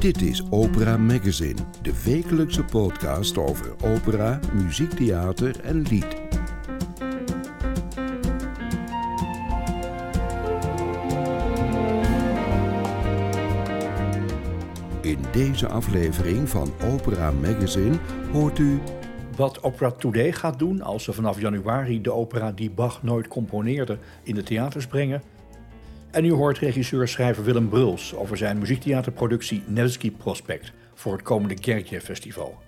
Dit is Opera Magazine, de wekelijkse podcast over opera, muziektheater en lied. In deze aflevering van Opera Magazine hoort u Wat Opera Today gaat doen als ze vanaf januari de opera die Bach nooit componeerde in de theaters brengen. En u hoort regisseur-schrijver Willem Bruls over zijn muziektheaterproductie Nevsky Prospect voor het komende Kerkje Festival.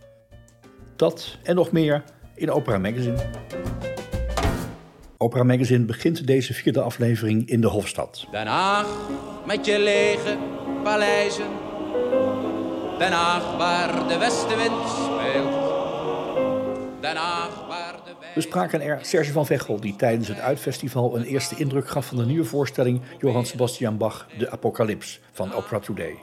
Dat en nog meer in Opera Magazine. Opera Magazine begint deze vierde aflevering in de Hofstad. Den Haag met je lege paleizen. Den Haag waar de westenwind speelt. Den Haag We spraken er Serge van Vechel, die tijdens het Uitfestival een eerste indruk gaf van de nieuwe voorstelling Johann Sebastian Bach, De Apocalyps van Opera Today.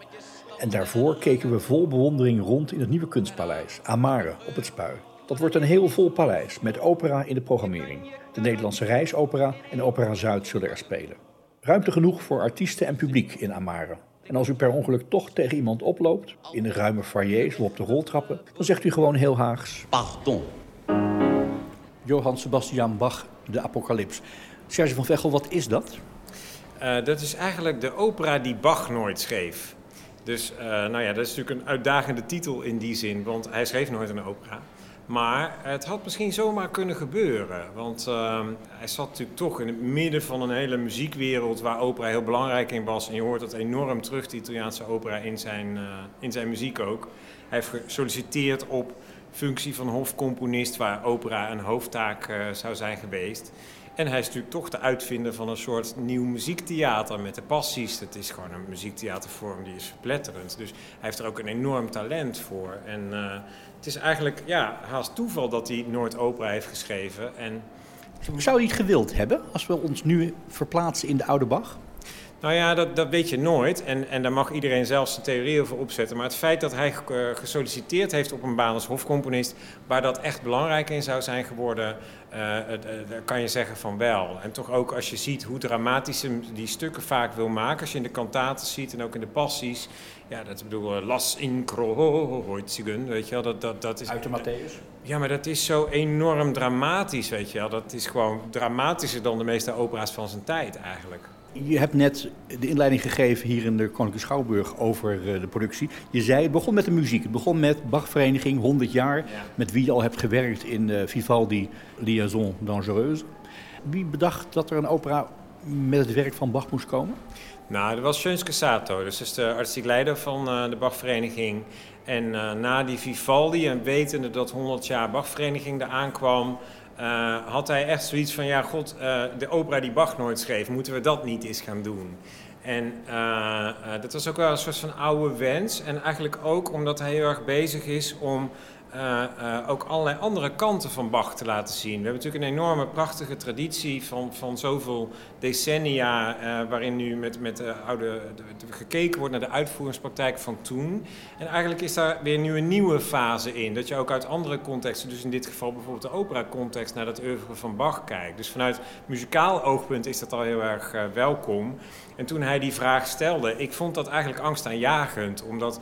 En daarvoor keken we vol bewondering rond in het nieuwe kunstpaleis, Amare, op het Spui. Dat wordt een heel vol paleis met opera in de programmering. De Nederlandse Reisopera en Opera Zuid zullen er spelen. Ruimte genoeg voor artiesten en publiek in Amare. En als u per ongeluk toch tegen iemand oploopt, in de ruime foyers of op de roltrappen, dan zegt u gewoon heel Haags Pardon. Johann Sebastian Bach, De Apocalyps. Serge van Vechel, wat is dat? Eh, dat is eigenlijk de opera die Bach nooit schreef. Dus eh, nou ja, dat is natuurlijk een uitdagende titel in die zin, want hij schreef nooit een opera. Maar het had misschien zomaar kunnen gebeuren. Want eh, hij zat natuurlijk toch in het midden van een hele muziekwereld waar opera heel belangrijk in was. En je hoort dat enorm terug, de Italiaanse opera, in zijn, in zijn muziek ook. Hij heeft gesolliciteerd op functie van hofcomponist, waar opera een hoofdtaak eh, zou zijn geweest. En hij is natuurlijk toch de uitvinder van een soort nieuw muziektheater met de passies. Het is gewoon een muziektheatervorm die is verpletterend. Dus hij heeft er ook een enorm talent voor. En eh, het is eigenlijk ja, haast toeval dat hij nooit opera heeft geschreven. En Zou je het gewild hebben als we ons nu verplaatsen in de oude Bach? Nou ja, dat, dat weet je nooit. En, en daar mag iedereen zelf zijn theorie over opzetten. Maar het feit dat hij eh, gesolliciteerd heeft op een baan als hofcomponist, waar dat echt belangrijk in zou zijn geworden, eh, eh, daar kan je zeggen van wel. En toch ook als je ziet hoe dramatisch hij die stukken vaak wil maken, als je in de kantaten ziet en ook in de passies. Ja, dat bedoel, Las Incrohoitigen, weet je wel, dat, dat, dat is... Uit de Matthäus? Ja, maar dat is zo enorm dramatisch, weet je wel. Dat is gewoon dramatischer dan de meeste opera's van zijn tijd eigenlijk. Je hebt net de inleiding gegeven hier in de Koninklijke Schouwburg over eh, de productie. Je zei, het begon met de muziek. Het begon met Bachvereniging, 100 jaar, met wie je al hebt gewerkt in eh, Vivaldi Liaison Dangereuse. Wie bedacht dat er een opera met het werk van Bach moest komen? Nou, dat was Schönske Sato, dus dat is de artistiek leider van eh, de Bachvereniging. En na die Vivaldi en wetende dat 100 jaar Bachvereniging eraan kwam, eh, had hij echt zoiets van, ja god, eh, de opera die Bach nooit schreef, moeten we dat niet eens gaan doen? En eh, dat was ook wel een soort van oude wens. En eigenlijk ook omdat hij heel erg bezig is om eh, eh, ook allerlei andere kanten van Bach te laten zien. We hebben natuurlijk een enorme prachtige traditie van, van zoveel decennia, eh, waarin nu met, met de oude, de- de- gekeken wordt naar de uitvoeringspraktijk van toen. En eigenlijk is daar weer nu een nieuwe fase in. Dat je ook uit andere contexten, dus in dit geval bijvoorbeeld de opera-context, naar dat oeuvre van Bach kijkt. Dus vanuit muzikaal oogpunt is dat al heel erg welkom. En toen hij die vraag stelde, ik vond dat eigenlijk angstaanjagend, omdat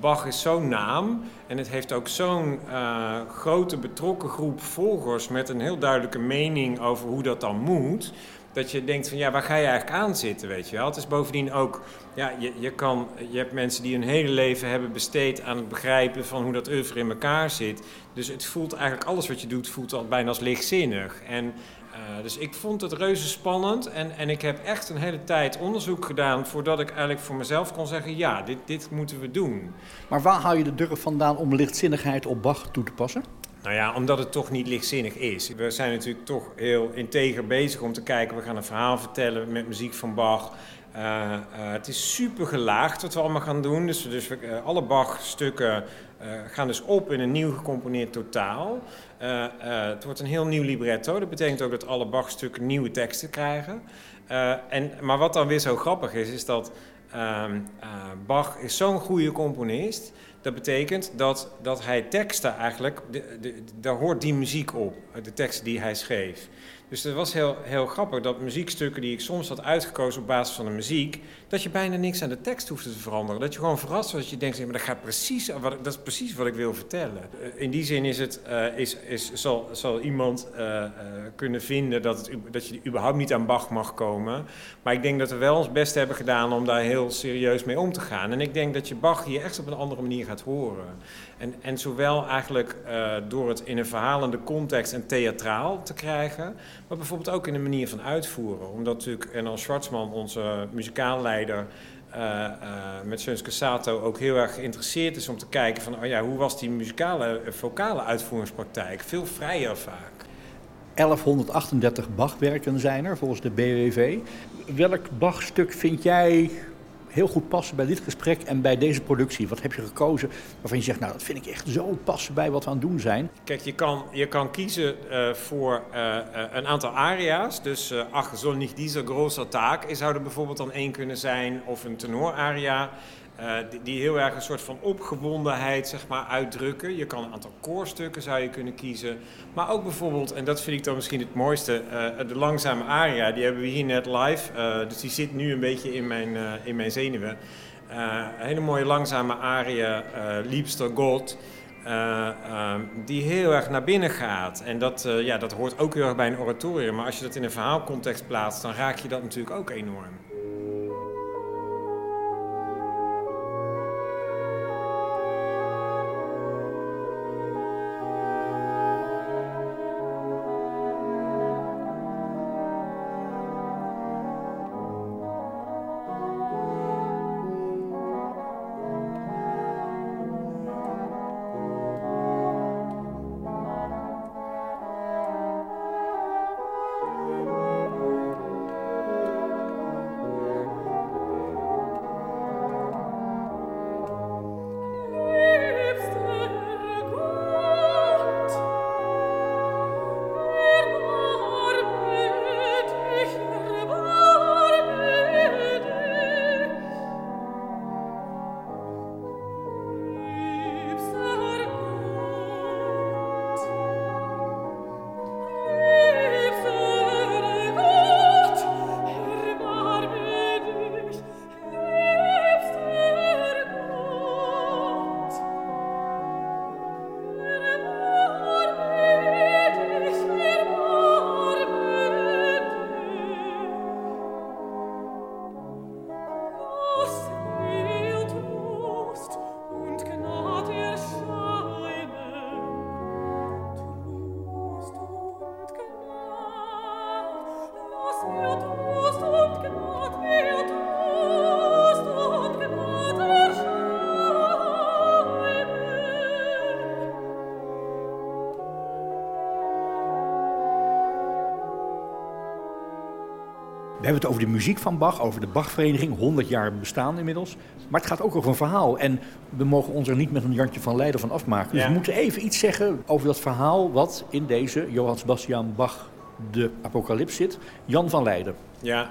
Bach is zo'n naam en het heeft ook zo'n eh, grote betrokken groep volgers met een heel duidelijke mening over hoe dat dan moet. Dat je denkt van ja, waar ga je eigenlijk aan zitten, weet je wel. Het is bovendien ook, ja, je, je, kan, je hebt mensen die hun hele leven hebben besteed aan het begrijpen van hoe dat oeuvre in elkaar zit. Dus het voelt eigenlijk, alles wat je doet, voelt al bijna als lichtzinnig. En eh, dus ik vond het reuze spannend en, en ik heb echt een hele tijd onderzoek gedaan voordat ik eigenlijk voor mezelf kon zeggen, ja, dit, dit moeten we doen. Maar waar haal je de durf vandaan om lichtzinnigheid op Bach toe te passen? Nou ja, omdat het toch niet lichtzinnig is. We zijn natuurlijk toch heel integer bezig om te kijken, we gaan een verhaal vertellen met muziek van Bach. Eh, eh, het is super gelaagd wat we allemaal gaan doen. Dus, dus we, alle Bach-stukken gaan dus op in een nieuw gecomponeerd totaal. Eh, eh, het wordt een heel nieuw libretto. Dat betekent ook dat alle Bach-stukken nieuwe teksten krijgen. Eh, en, maar wat dan weer zo grappig is, is dat ehm, eh, Bach is zo'n goede componist. Dat betekent dat, dat hij teksten eigenlijk, de, de, daar hoort die muziek op, de teksten die hij schreef. Dus het was heel, heel grappig dat muziekstukken die ik soms had uitgekozen op basis van de muziek, dat je bijna niks aan de tekst hoefde te veranderen. Dat je gewoon verrast was. Dat je denkt, maar dat, gaat precies, wat, dat is precies wat ik wil vertellen. Eh, in die zin is het, uh, is, is, zal, zal iemand uh, kunnen vinden dat, het, dat je überhaupt niet aan Bach mag komen. Maar ik denk dat we wel ons best hebben gedaan om daar heel serieus mee om te gaan. En ik denk dat je Bach hier echt op een andere manier gaat horen. En, en zowel eigenlijk door het in een verhalende context en theatraal te krijgen, maar bijvoorbeeld ook in de manier van uitvoeren. Omdat natuurlijk Ernal Schwartzman, onze muzikaalleider, uh, met Sunske Sato ook heel erg geïnteresseerd is om te kijken van, oh ja, hoe was die muzikale, vocale uitvoeringspraktijk? Veel vrijer vaak. 1138 Bachwerken zijn er volgens de BWV. Welk Bachstuk vind jij heel goed passen bij dit gesprek en bij deze productie? Wat heb je gekozen waarvan je zegt, nou dat vind ik echt zo passen bij wat we aan het doen zijn? Kijk, je kan, je kan kiezen uh, voor uh, een aantal aria's. Dus uh, ach, zo niet diese taak zou er bijvoorbeeld dan één kunnen zijn. Of een tenoraria. Uh, die, heel erg een soort van opgewondenheid zeg maar, uitdrukken. Je kan een aantal koorstukken zou je kunnen kiezen. Maar ook bijvoorbeeld, en dat vind ik dan misschien het mooiste, uh, de langzame aria. Die hebben we hier net live. Uh, dus die zit nu een beetje in mijn, in mijn zenuwen. een hele mooie langzame aria, Liebster God. die heel erg naar binnen gaat. En dat, ja, dat hoort ook heel erg bij een oratorium. Maar als je dat in een verhaalcontext plaatst, dan raak je dat natuurlijk ook enorm. Hebben het over de muziek van Bach, over de Bachvereniging, 100 jaar bestaan inmiddels. Maar het gaat ook over een verhaal. En we mogen ons er niet met een Jantje van Leiden van afmaken. Dus we moeten even iets zeggen over dat verhaal wat in deze Johann Sebastian Bach de Apocalyps zit. Jan van Leiden. Ja,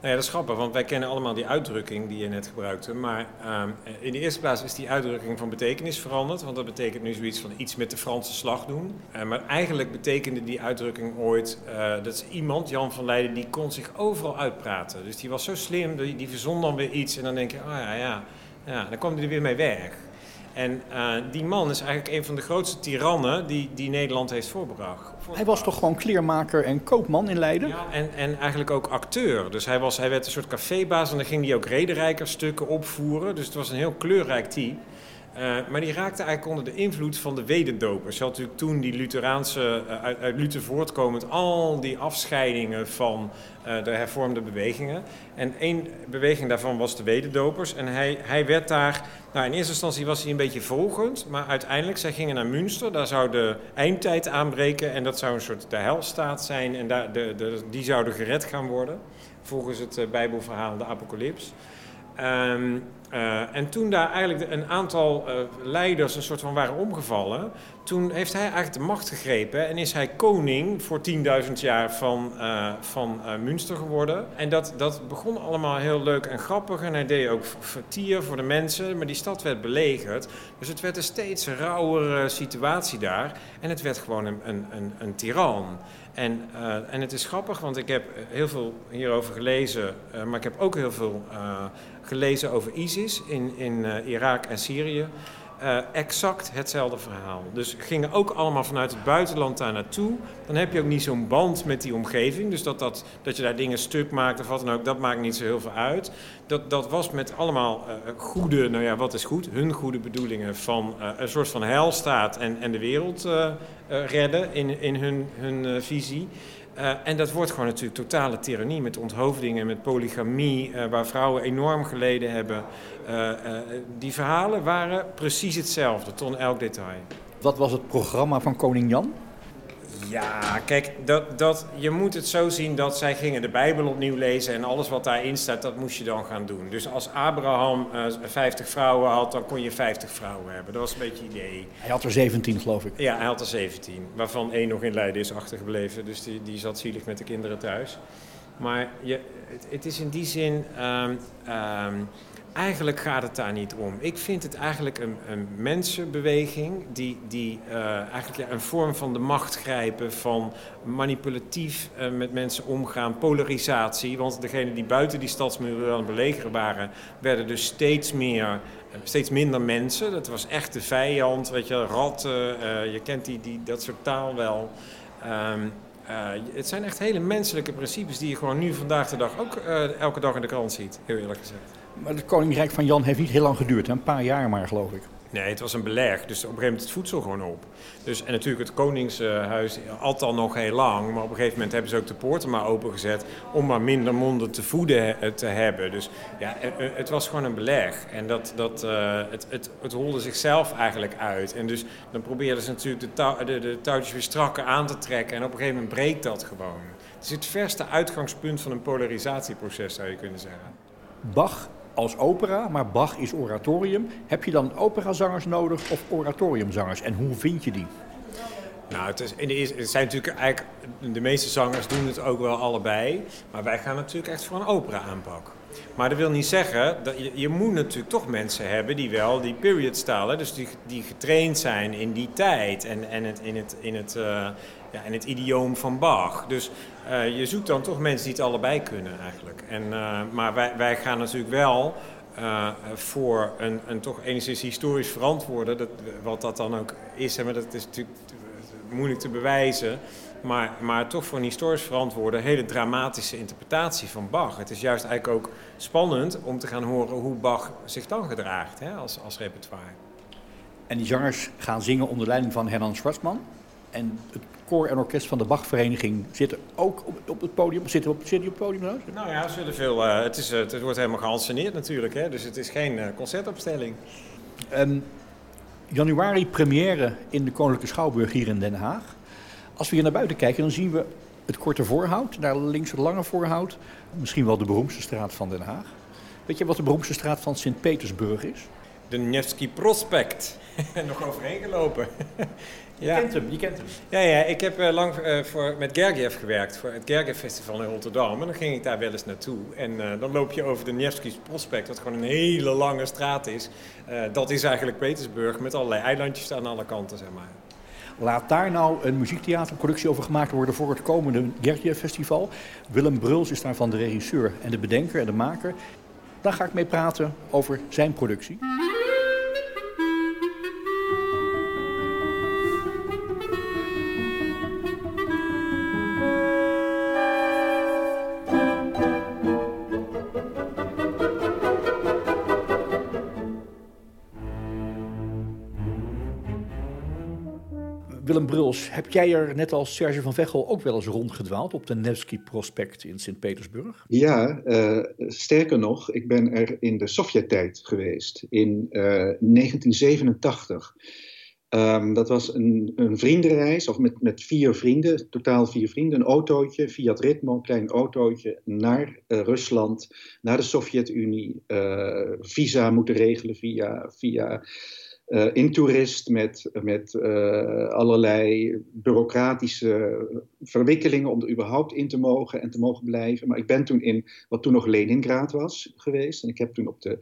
nou ja, dat is grappig, want wij kennen allemaal die uitdrukking die je net gebruikte. Maar uh, in de eerste plaats is die uitdrukking van betekenis veranderd. Want dat betekent nu zoiets van iets met de Franse slag doen. Uh, maar eigenlijk betekende die uitdrukking ooit... Uh, dat is iemand, Jan van Leiden, die kon zich overal uitpraten. Dus die was zo slim, die, die verzon dan weer iets. En dan denk je, oh ja, ja, ja. Dan kwam hij er weer mee weg. En uh, die man is eigenlijk een van de grootste tirannen die, die Nederland heeft voorbebracht. Hij was toch gewoon kleermaker en koopman in Leiden? Ja, en, en eigenlijk ook acteur. Dus hij, was, hij werd een soort cafébaas en dan ging hij ook rederijkerstukken opvoeren. Dus het was een heel kleurrijk type. Uh, maar die raakte eigenlijk onder de invloed van de wedendopers. Je had natuurlijk toen die Lutheraanse, uh, uit, uit Luther voortkomend, al die afscheidingen van uh, de hervormde bewegingen. En één beweging daarvan was de wedendopers. En hij, hij werd daar, nou in eerste instantie was hij een beetje volgend, maar uiteindelijk, zij gingen naar Münster, daar zou de eindtijd aanbreken en dat zou een soort de helstaat zijn en daar, de, die zouden gered gaan worden, volgens het Bijbelverhaal, de Apocalyps. Uh, en toen daar eigenlijk een aantal uh, leiders een soort van waren omgevallen, toen heeft hij eigenlijk de macht gegrepen en is hij koning voor 10.000 jaar van, uh, van uh, Münster geworden. En dat, dat begon allemaal heel leuk en grappig en hij deed ook vertier voor de mensen, maar die stad werd belegerd. Dus het werd een steeds rauwere situatie daar en het werd gewoon een, een, een, een tiran. En, uh, en het is grappig, want ik heb heel veel hierover gelezen, maar ik heb ook heel veel gelezen over ISIS in, in Irak en Syrië. Uh, exact hetzelfde verhaal. Dus gingen ook allemaal vanuit het buitenland daar naartoe. Dan heb je ook niet zo'n band met die omgeving. Dus dat, dat, dat je daar dingen stuk maakt of wat dan ook, dat maakt niet zo heel veel uit. Dat, dat was met allemaal uh, goede, nou ja, wat is goed? Hun goede bedoelingen van uh, een soort van heilstaat en, en de wereld redden in, in hun, hun visie. Uh, en dat wordt gewoon natuurlijk totale tirannie met onthoofdingen, met polygamie, uh, waar vrouwen enorm geleden hebben. Uh, die verhalen waren precies hetzelfde, tot elk detail. Wat was het programma van koning Jan? Ja, kijk, dat, dat, je moet het zo zien dat zij gingen de Bijbel opnieuw lezen en alles wat daarin staat, dat moest je dan gaan doen. Dus als Abraham uh, 50 vrouwen had, dan kon je 50 vrouwen hebben. Dat was een beetje het idee. Hij had er 17, geloof ik. Ja, hij had er 17, waarvan één nog in Leiden is achtergebleven. Dus die, die zat zielig met de kinderen thuis. Maar je, het, het is in die zin. Um, um, eigenlijk gaat het daar niet om. Ik vind het eigenlijk een, een mensenbeweging die, die uh, eigenlijk een vorm van de macht grijpen, van manipulatief uh, met mensen omgaan, polarisatie. Want degenen die buiten die stadsmuren aan het waren, werden dus steeds meer uh, steeds minder mensen. Dat was echt de vijand, weet je, ratten, je kent die, die, dat soort taal wel. Um, het zijn echt hele menselijke principes die je gewoon nu vandaag de dag ook elke dag in de krant ziet, heel eerlijk gezegd. Maar het koninkrijk van Jan heeft niet heel lang geduurd, hè? een paar jaar maar geloof ik. Nee, het was een beleg, dus op een gegeven moment het voedsel gewoon op. Dus, en natuurlijk het koningshuis had al nog heel lang, maar op een gegeven moment hebben ze ook de poorten maar opengezet om maar minder monden te voeden te hebben. Dus ja, het was gewoon een beleg en dat, dat, uh, het, het, het holde zichzelf eigenlijk uit. En dus dan probeerden ze natuurlijk de, touw, de, de touwtjes weer strakker aan te trekken en op een gegeven moment breekt dat gewoon. Het is het verste uitgangspunt van een polarisatieproces, zou je kunnen zeggen. Bach als opera, maar Bach is oratorium. Heb je dan operazangers nodig of oratoriumzangers? En hoe vind je die? Nou, het, is, in de het zijn natuurlijk eigenlijk, de meeste zangers doen het ook wel allebei. Maar wij gaan natuurlijk echt voor een opera aanpak. Maar dat wil niet zeggen, dat je, je moet natuurlijk toch mensen hebben die wel die period stalen. Dus die, die getraind zijn in die tijd en, en het, in, het, in, het, uh, ja, in het idioom van Bach. Dus je zoekt dan toch mensen die het allebei kunnen eigenlijk. En, uh, maar wij, wij gaan natuurlijk wel uh, voor een, een toch enigszins historisch verantwoorden, dat, wat dat dan ook is, maar dat is natuurlijk moeilijk te bewijzen. Maar, maar toch voor een historisch verantwoorde hele dramatische interpretatie van Bach. Het is juist eigenlijk ook spannend om te gaan horen hoe Bach zich dan gedraagt hè, als, als repertoire. En die zangers gaan zingen onder leiding van Hernan Schwarzman. En het koor en orkest van de Bachvereniging zitten ook op, op het podium. Zitten op, zitten op het podium? Nou, nou ja, zullen veel, uh, het, is, uh, het wordt helemaal geanceneerd natuurlijk. Hè, dus het is geen uh, concertopstelling. Um, januari première in de Koninklijke Schouwburg hier in Den Haag. Als we hier naar buiten kijken, dan zien we het korte voorhout. Daar links het lange voorhout. Misschien wel de beroemdste straat van Den Haag. Weet je wat de beroemdste straat van Sint-Petersburg is? De Nevsky Prospect. Nog overheen gelopen. Je ja. kent hem, je kent hem. Ja, ja ik heb uh, lang uh, voor, met Gergiev gewerkt, voor het Gergiev Festival in Rotterdam. En dan ging ik daar wel eens naartoe. En uh, dan loop je over de Nevsky Prospect, wat gewoon een hele lange straat is. dat is eigenlijk Petersburg, met allerlei eilandjes aan alle kanten, zeg maar. Laat daar nou een muziektheaterproductie over gemaakt worden voor het komende Gergiev Festival. Willem Bruls is daarvan de regisseur en de bedenker en de maker. Daar ga ik mee praten over zijn productie. Willem Bruls, heb jij er net als Serge van Vechel ook wel eens rondgedwaald op de Nevsky Prospect in Sint-Petersburg? Ja, uh, sterker nog, ik ben er in de Sovjet-tijd geweest, in uh, 1987. Um, dat was een, een, vriendenreis, of met, met vier vrienden, totaal vier vrienden, een autootje, Fiat Ritmo, een klein autootje, naar uh, Rusland, naar de Sovjet-Unie, visa moeten regelen via, via uh, intoerist met, met uh, allerlei bureaucratische verwikkelingen om er überhaupt in te mogen en te mogen blijven. Maar ik ben toen in wat toen nog Leningrad was geweest. En ik heb toen op de,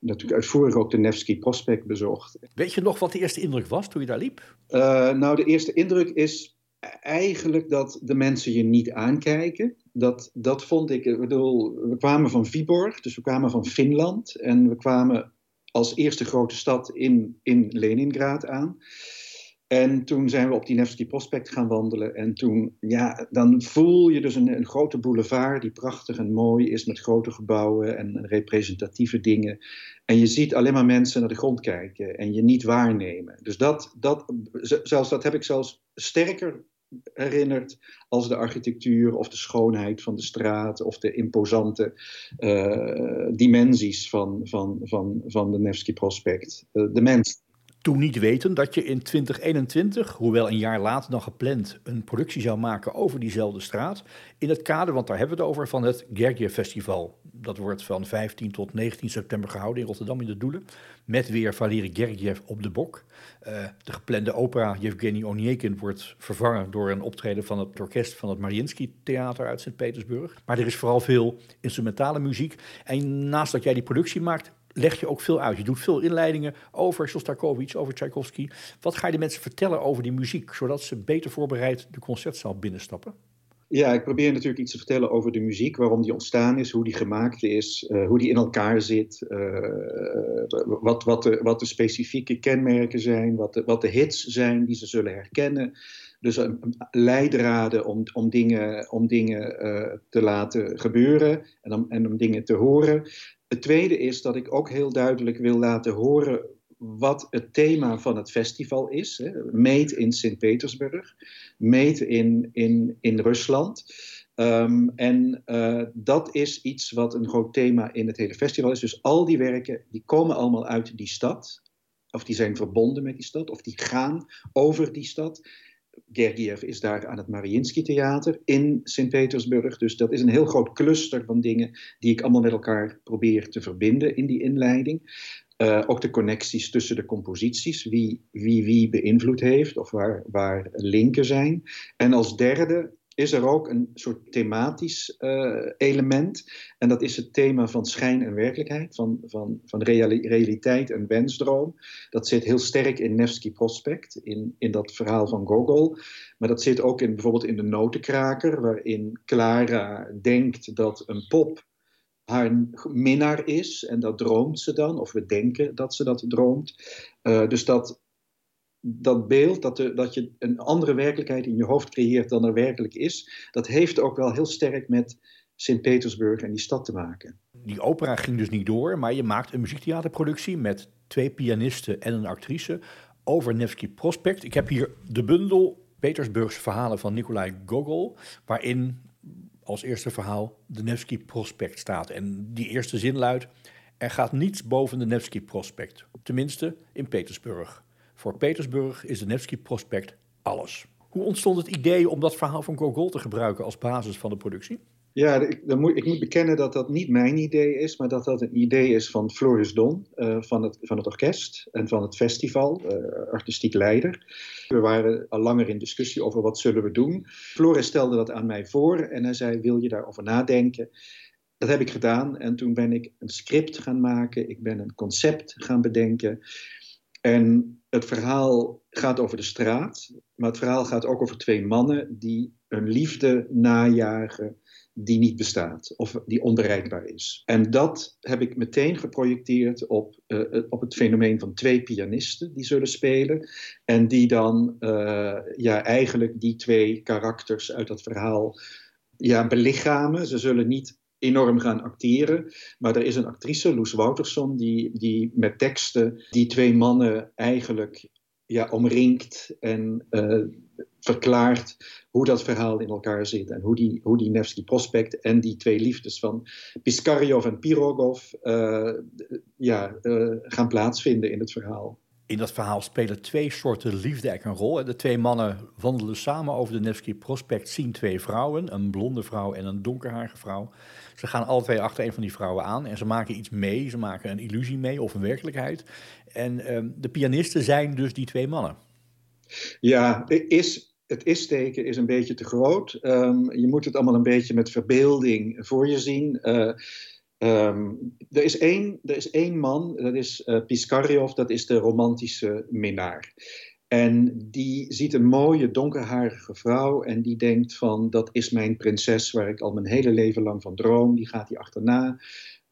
natuurlijk uitvoerig ook de Nevsky Prospect bezocht. Weet je nog wat de eerste indruk was toen je daar liep? Uh, nou, de eerste indruk is eigenlijk dat de mensen je niet aankijken. Dat, dat vond ik, ik bedoel, we kwamen van Viborg, dus we kwamen van Finland. En we kwamen als eerste grote stad in, in Leningrad aan. En toen zijn we op die Nevsky Prospect gaan wandelen. En toen, ja, dan voel je dus een, een, grote boulevard die prachtig en mooi is met grote gebouwen en representatieve dingen. En je ziet alleen maar mensen naar de grond kijken en je niet waarnemen. Dus dat, dat, zelfs, dat heb ik zelfs sterker herinnerd als de architectuur of de schoonheid van de straat of de imposante uh, dimensies van, van, van, van de Nevsky Prospect. Uh, de mens. Toen niet weten dat je in 2021, hoewel een jaar later dan gepland, een productie zou maken over diezelfde straat. In het kader, want daar hebben we het over, van het Gergiev Festival. Dat wordt van 15 tot 19 september gehouden in Rotterdam in de Doelen. Met weer Valery Gergiev op de bok. Uh, de geplande opera Yevgeny Onyekin wordt vervangen door een optreden van het orkest van het Mariinsky Theater uit Sint-Petersburg. Maar er is vooral veel instrumentale muziek. En naast dat jij die productie maakt, leg je ook veel uit. Je doet veel inleidingen over Shostakovich, over Tchaikovsky. Wat ga je de mensen vertellen over die muziek, zodat ze beter voorbereid de concertzaal binnenstappen? Ja, ik probeer natuurlijk iets te vertellen over de muziek, waarom die ontstaan is, hoe die gemaakt is, uh, hoe die in elkaar zit, uh, wat, wat, de, wat de specifieke kenmerken zijn, wat de, wat de hits zijn die ze zullen herkennen. Dus um, leidraden om, om dingen, om dingen te laten gebeuren en en om dingen te horen. Het tweede is dat ik ook heel duidelijk wil laten horen wat het thema van het festival is. Hè. Meet in Sint-Petersburg, meet in, in, in Rusland. Um, en uh, dat is iets wat een groot thema in het hele festival is. Dus al die werken, die komen allemaal uit die stad. Of die zijn verbonden met die stad, of die gaan over die stad. Gergiev is daar aan het Mariinsky Theater in Sint-Petersburg. Dus dat is een heel groot cluster van dingen die ik allemaal met elkaar probeer te verbinden in die inleiding. Uh, ook de connecties tussen de composities, wie wie, wie beïnvloed heeft of waar, waar linken zijn. En als derde is er ook een soort thematisch uh, element. En dat is het thema van schijn en werkelijkheid, van, van, van reali realiteit en wensdroom. Dat zit heel sterk in Nevsky Prospect, in, in dat verhaal van Gogol. Maar dat zit ook in, bijvoorbeeld in de Notenkraker, waarin Clara denkt dat een pop haar minnaar is. En dat droomt ze dan, of we denken dat ze dat droomt. Uh, dus dat, dat beeld, dat, dat je een andere werkelijkheid in je hoofd creëert dan er werkelijk is, dat heeft ook wel heel sterk met Sint-Petersburg en die stad te maken. Die opera ging dus niet door, maar je maakt een muziektheaterproductie met twee pianisten en een actrice over Nevsky Prospect. Ik heb hier de bundel Petersburgse verhalen van Nikolai Gogol, waarin als eerste verhaal de Nevsky Prospect staat. En die eerste zin luidt: Er gaat niets boven de Nevsky Prospect, tenminste in Petersburg. Voor Petersburg is de Nevsky Prospect alles. Hoe ontstond het idee om dat verhaal van Gogol te gebruiken als basis van de productie? Ja, ik, moet, ik moet bekennen dat dat niet mijn idee is, maar dat dat een idee is van Floris Don, uh, van, het, van het orkest en van het festival, uh, artistiek leider. We waren al langer in discussie over wat zullen we doen. Floris stelde dat aan mij voor en hij zei, wil je daarover nadenken? Dat heb ik gedaan en toen ben ik een script gaan maken, ik ben een concept gaan bedenken. En het verhaal gaat over de straat, maar het verhaal gaat ook over twee mannen die een liefde najagen die niet bestaat of die onbereikbaar is. En dat heb ik meteen geprojecteerd op, uh, op het fenomeen van twee pianisten die zullen spelen en die dan uh, ja, eigenlijk die twee karakters uit dat verhaal ja, belichamen. Ze zullen niet enorm gaan acteren. Maar er is een actrice, Loes Wouterson, die, die met teksten die twee mannen eigenlijk ja, omringt en uh, verklaart hoe dat verhaal in elkaar zit. En hoe die, hoe die Nevsky Prospect en die twee liefdes van Piskaryov en Pirogov uh, ja, uh, gaan plaatsvinden in het verhaal. In dat verhaal spelen twee soorten liefde een rol. De twee mannen wandelen samen over de Nevsky Prospect, zien twee vrouwen, een blonde vrouw en een donkerharige vrouw. Ze gaan alle twee achter een van die vrouwen aan en ze maken iets mee. Ze maken een illusie mee of een werkelijkheid. En ehm, de pianisten zijn dus die twee mannen. Ja, is, het is-teken is een beetje te groot. Ehm, je moet het allemaal een beetje met verbeelding voor je zien. Uh, er, is één, er is één man, dat is uh, dat is de romantische minnaar. En die ziet een mooie donkerharige vrouw en die denkt van dat is mijn prinses waar ik al mijn hele leven lang van droom. Die gaat hij achterna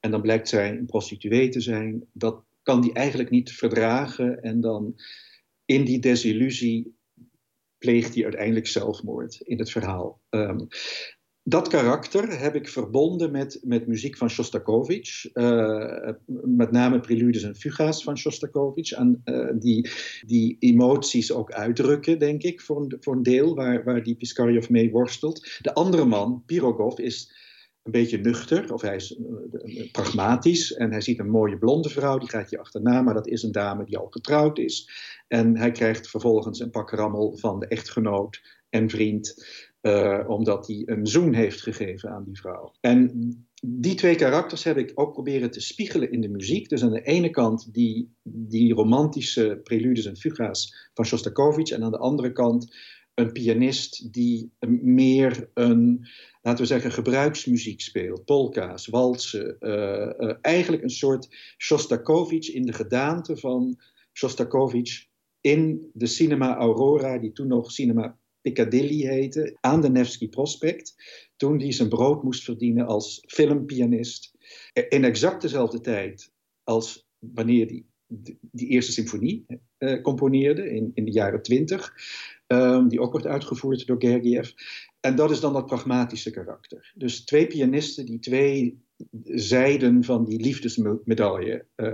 en dan blijkt zij een prostituee te zijn. Dat kan die eigenlijk niet verdragen en dan in die desillusie pleegt hij uiteindelijk zelfmoord in het verhaal. Um, dat karakter heb ik verbonden met, met muziek van Shostakovich. Uh, met name preludes en fuga's van Shostakovich. En uh, die, die emoties ook uitdrukken, denk ik, voor een, voor een deel waar, waar die Piskaryov mee worstelt. De andere man, Pirogov, is een beetje nuchter, of hij is uh, pragmatisch. En hij ziet een mooie blonde vrouw, die gaat je achterna, maar dat is een dame die al getrouwd is. En hij krijgt vervolgens een pak rammel van de echtgenoot en vriend. Uh, omdat hij een zoen heeft gegeven aan die vrouw. En die twee karakters heb ik ook proberen te spiegelen in de muziek. Dus aan de ene kant die, die romantische preludes en fuga's van Shostakovich. En aan de andere kant een pianist die meer een, laten we zeggen, gebruiksmuziek speelt. Polka's, walsen. Uh, uh, eigenlijk een soort Shostakovich in de gedaante van Shostakovich in de Cinema Aurora, die toen nog Cinema Piccadilly heette, aan de Nevsky Prospect, toen hij zijn brood moest verdienen als filmpianist. In exact dezelfde tijd als wanneer hij die eerste symfonie uh, componeerde in, in de jaren twintig, um, die ook wordt uitgevoerd door Gergiev. En dat is dan dat pragmatische karakter. Dus twee pianisten die twee zijden van die liefdesmedaille uh,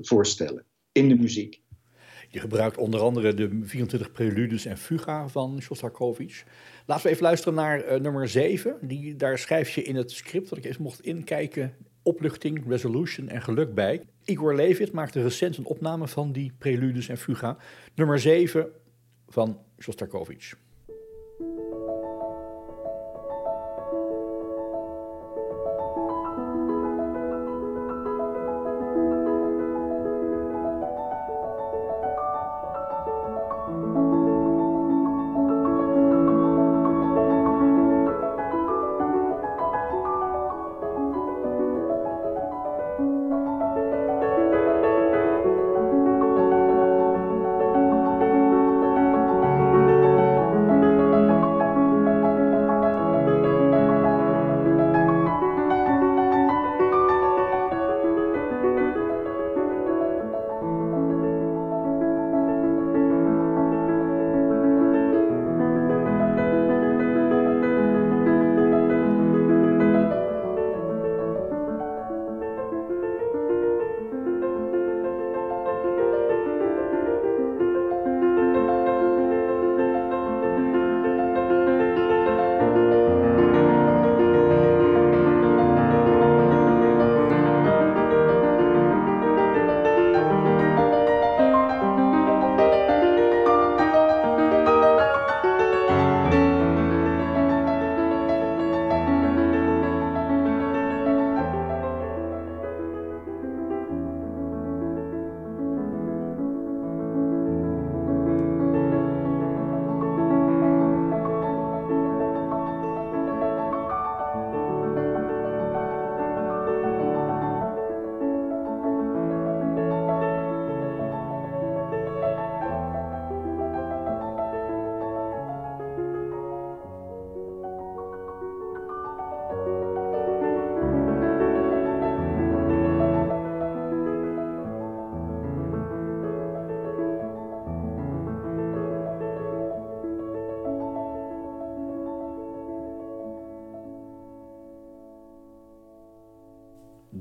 voorstellen in de muziek. Je gebruikt onder andere de 24 preludes en fuga van Shostakovich. Laten we even luisteren naar uh, nummer 7. Die, daar schrijf je in het script dat ik even mocht inkijken opluchting, resolution en geluk bij. Igor Levit maakte recent een opname van die preludes en fuga. Nummer 7 van Shostakovich.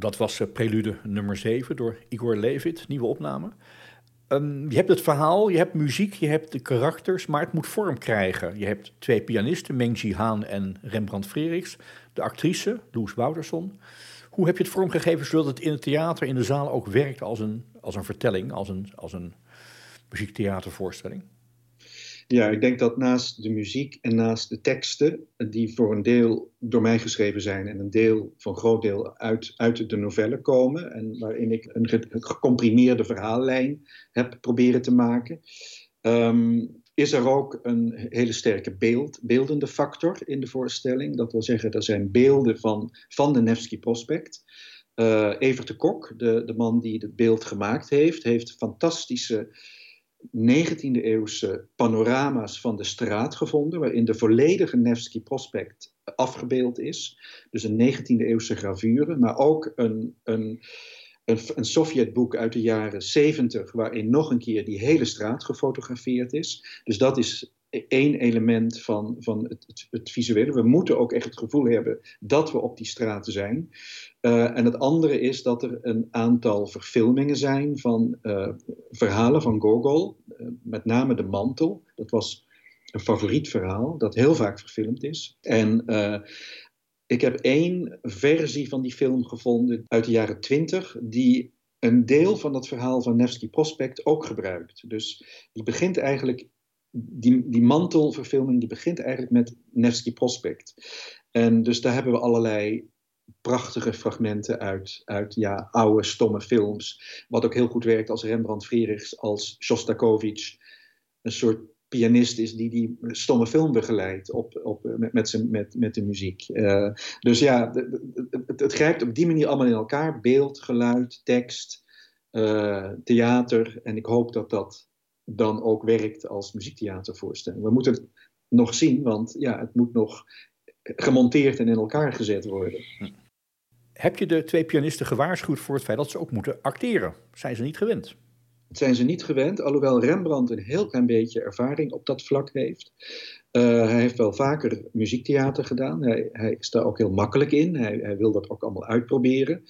Dat was uh, prelude nummer 7 door Igor Levit, nieuwe opname. Um, je hebt het verhaal, je hebt muziek, je hebt de karakters, maar het moet vorm krijgen. Je hebt twee pianisten, Mengji Haan en Rembrandt Frerichs. De actrice, Loes Wouterson. Hoe heb je het vormgegeven zodat het in het theater, in de zaal ook werkt als een, als een vertelling, als een, als een muziektheatervoorstelling? Ja, ik denk dat naast de muziek en naast de teksten, die voor een deel door mij geschreven zijn en een deel, een groot deel, uit, uit de novelle komen, en waarin ik een gecomprimeerde verhaallijn heb proberen te maken, ehm, is er ook een hele sterke beeld, beeldende factor in de voorstelling. Dat wil zeggen, er zijn beelden van, van de Nevsky Prospect. Uh, Evert de Kok, de, de man die het beeld gemaakt heeft, heeft fantastische 19e-eeuwse panorama's van de straat gevonden, waarin de volledige Nevsky Prospect afgebeeld is. Dus een 19e-eeuwse gravure, maar ook een, een, een, een Sovjetboek uit de jaren 70, waarin nog een keer die hele straat gefotografeerd is. Dus dat is één element van, van het, het, visuele. We moeten ook echt het gevoel hebben dat we op die straten zijn. Uh, en het andere is dat er een aantal verfilmingen zijn van uh, verhalen van Gogol, uh, met name De Mantel. Dat was een favoriet verhaal dat heel vaak verfilmd is. En ik heb één versie van die film gevonden uit de jaren twintig, die een deel van dat verhaal van Nevsky Prospect ook gebruikt. Dus die begint eigenlijk die, die mantelverfilming die begint eigenlijk met Nevsky Prospect. En dus daar hebben we allerlei prachtige fragmenten uit, uit ja, oude, stomme films. Wat ook heel goed werkt als Rembrandt Friedrichs, als Shostakovich. Een soort pianist is die die stomme film begeleidt op, op, met, met, met, de muziek. Uh, dus ja, het, het, grijpt op die manier allemaal in elkaar. Beeld, geluid, tekst, uh, theater. En ik hoop dat dat dan ook werkt als muziektheatervoorstelling. We moeten het nog zien, want ja, het moet nog gemonteerd en in elkaar gezet worden. Heb je de twee pianisten gewaarschuwd voor het feit dat ze ook moeten acteren? Zijn ze niet gewend? Het zijn ze niet gewend, alhoewel Rembrandt een heel klein beetje ervaring op dat vlak heeft. Uh, hij heeft wel vaker muziektheater gedaan. Hij, hij, is daar ook heel makkelijk in. Hij, hij wil dat ook allemaal uitproberen.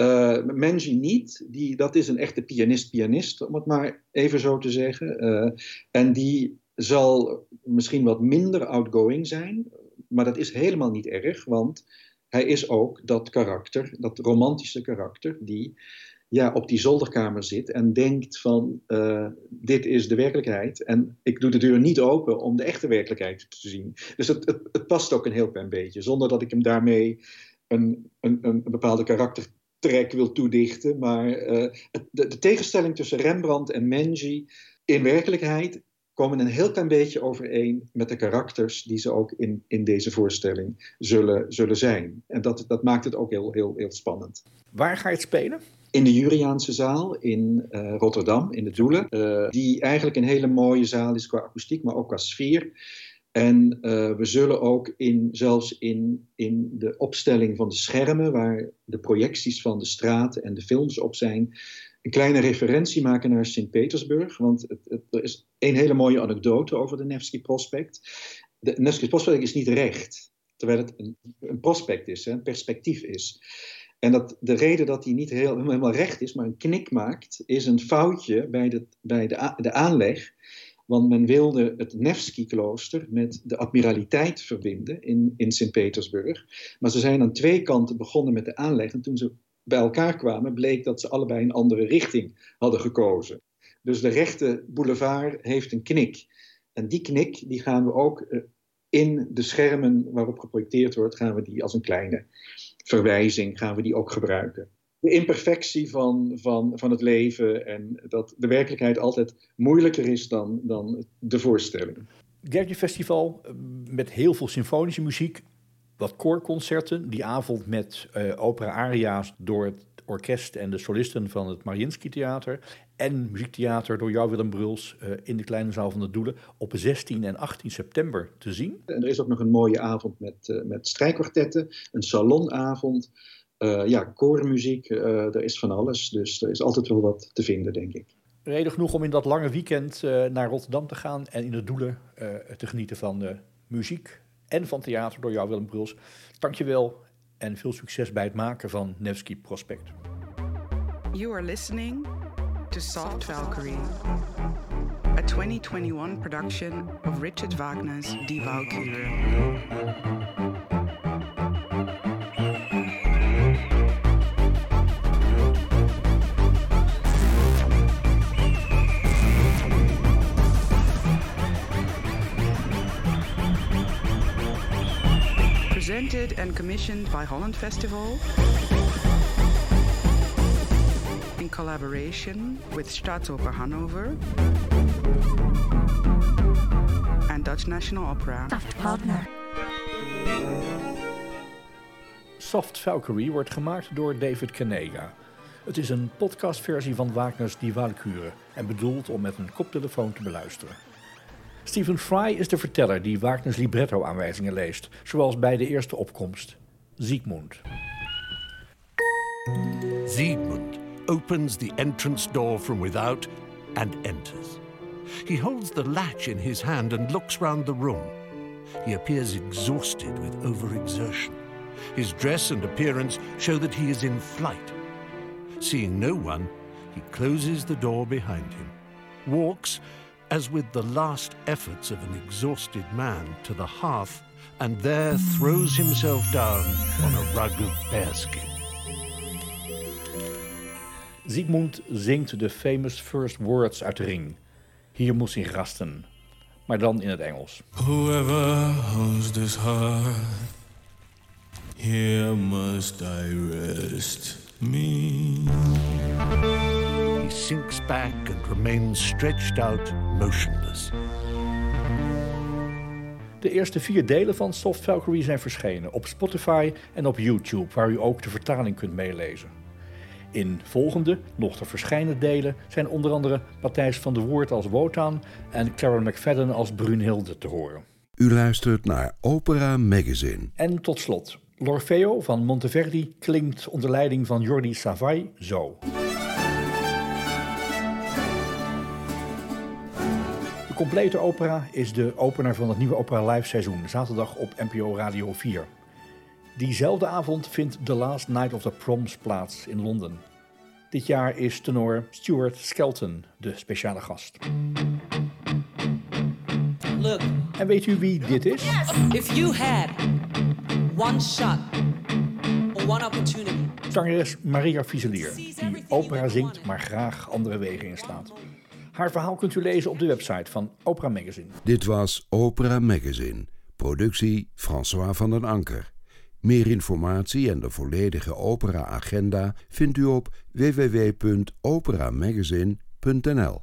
Uh, niet, die, dat is een echte pianist-pianist, om het maar even zo te zeggen. Uh, en die zal misschien wat minder outgoing zijn, maar dat is helemaal niet erg, want hij is ook dat karakter, dat romantische karakter, die ja, op die zolderkamer zit en denkt van uh, dit is de werkelijkheid en ik doe de deur niet open om de echte werkelijkheid te zien. Dus het, het, het past ook een heel klein beetje, zonder dat ik hem daarmee een, een, een bepaalde karakter trek wil toedichten. Maar uh, de, de, tegenstelling tussen Rembrandt en Menji in werkelijkheid komen een heel klein beetje overeen met de karakters die ze ook in, in deze voorstelling zullen, zullen zijn. En dat, dat maakt het ook heel, heel, heel spannend. Waar ga je het spelen? In de Juriaanse zaal in uh, Rotterdam, in de Doelen. Uh, die eigenlijk een hele mooie zaal is qua akoestiek, maar ook qua sfeer. En uh, we zullen ook in, zelfs in, in de opstelling van de schermen, waar de projecties van de straten en de films op zijn, een kleine referentie maken naar Sint-Petersburg. Want het, het, er is een hele mooie anekdote over de Nevsky Prospect. De Nevsky Prospect is niet recht, terwijl het een, een prospect is, een perspectief is. En dat, de reden dat hij niet heel, helemaal recht is, maar een knik maakt, is een foutje bij de, bij de, de aanleg. Want men wilde het Nevsky-klooster met de admiraliteit verbinden in, in Sint-Petersburg. Maar ze zijn aan twee kanten begonnen met de aanleg. En toen ze bij elkaar kwamen, bleek dat ze allebei een andere richting hadden gekozen. Dus de rechte boulevard heeft een knik. En die knik die gaan we ook eh, in de schermen waarop geprojecteerd wordt, gaan we die als een kleine verwijzing gaan we die ook gebruiken de imperfectie van, van, van het leven en dat de werkelijkheid altijd moeilijker is dan, dan de voorstelling. Gertje Festival eh, met heel veel symfonische muziek, wat koorconcerten. Die avond met uh, opera-aria's door het orkest en de solisten van het Mariinsky Theater. En muziektheater door jou, Willem Bruls, uh, in de kleine zaal van de Doelen op 16 en 18 september te zien. En er is ook nog een mooie avond met, uh, met strijkkwartetten, een salonavond. Uh, ja, koormuziek, uh, er is van alles. Dus er is altijd wel wat te vinden, denk ik. Reden genoeg om in dat lange weekend uh, naar Rotterdam te gaan en in de Doelen te genieten van muziek en van theater door jou, Willem Bruls. Dankjewel en veel succes bij het maken van Nevsky Prospect. You are listening to Soft Valkyrie, a 2021 production of Richard Wagner's Die Walküre. Painted and commissioned by Holland Festival in collaboration with Staatsoper Hanover and Dutch National Opera. Partner. Soft Valkyrie wordt gemaakt door David Canega. Het is een podcastversie van Wagner's Die Walküre en bedoeld om met een koptelefoon te beluisteren. Stephen Fry is de verteller die Wagner's libretto-aanwijzingen leest, zoals bij de eerste opkomst. Siegmund. Siegmund opens the entrance door from without and enters. He holds the latch in his hand and looks round the room. He appears exhausted with overexertion. His dress and appearance show that he is in flight. Seeing no one, he closes the door behind him, walks, as with the last efforts of an exhausted man, to the hearth, and there throws himself down on a rug of bearskin. Siegmund zingt de famous first words uit de ring. Hier moest hij rasten, maar dan in het Engels. Whoever owns this heart, here must I rest me. He sinks back and remains stretched out, motionless. De eerste vier delen van Soft Valkyrie zijn verschenen op Spotify en op YouTube, waar u ook de vertaling kunt meelezen. In volgende, nog te verschijnen delen zijn onder andere Matthijs van der Woert als Wotan en Clara McFadden als Brunhilde te horen. U luistert naar Opera Magazine. En tot slot, L'Orfeo van Monteverdi klinkt onder leiding van Jordi Savai zo. Complete opera is de opener van het nieuwe Opera Live seizoen, zaterdag op NPO Radio 4. Diezelfde avond vindt The Last Night of the Proms plaats in Londen. Dit jaar is tenor Stuart Skelton de speciale gast. Look, En weet u wie dit is? if you had one shot or one opportunity, Zangeres Maria Fuselier, die opera zingt, maar graag andere wegen inslaat. Haar verhaal kunt u lezen op de website van Opera Magazine. Dit was Opera Magazine. Productie François van den Anker. Meer informatie en de volledige opera-agenda vindt u op www.operamagazine.nl.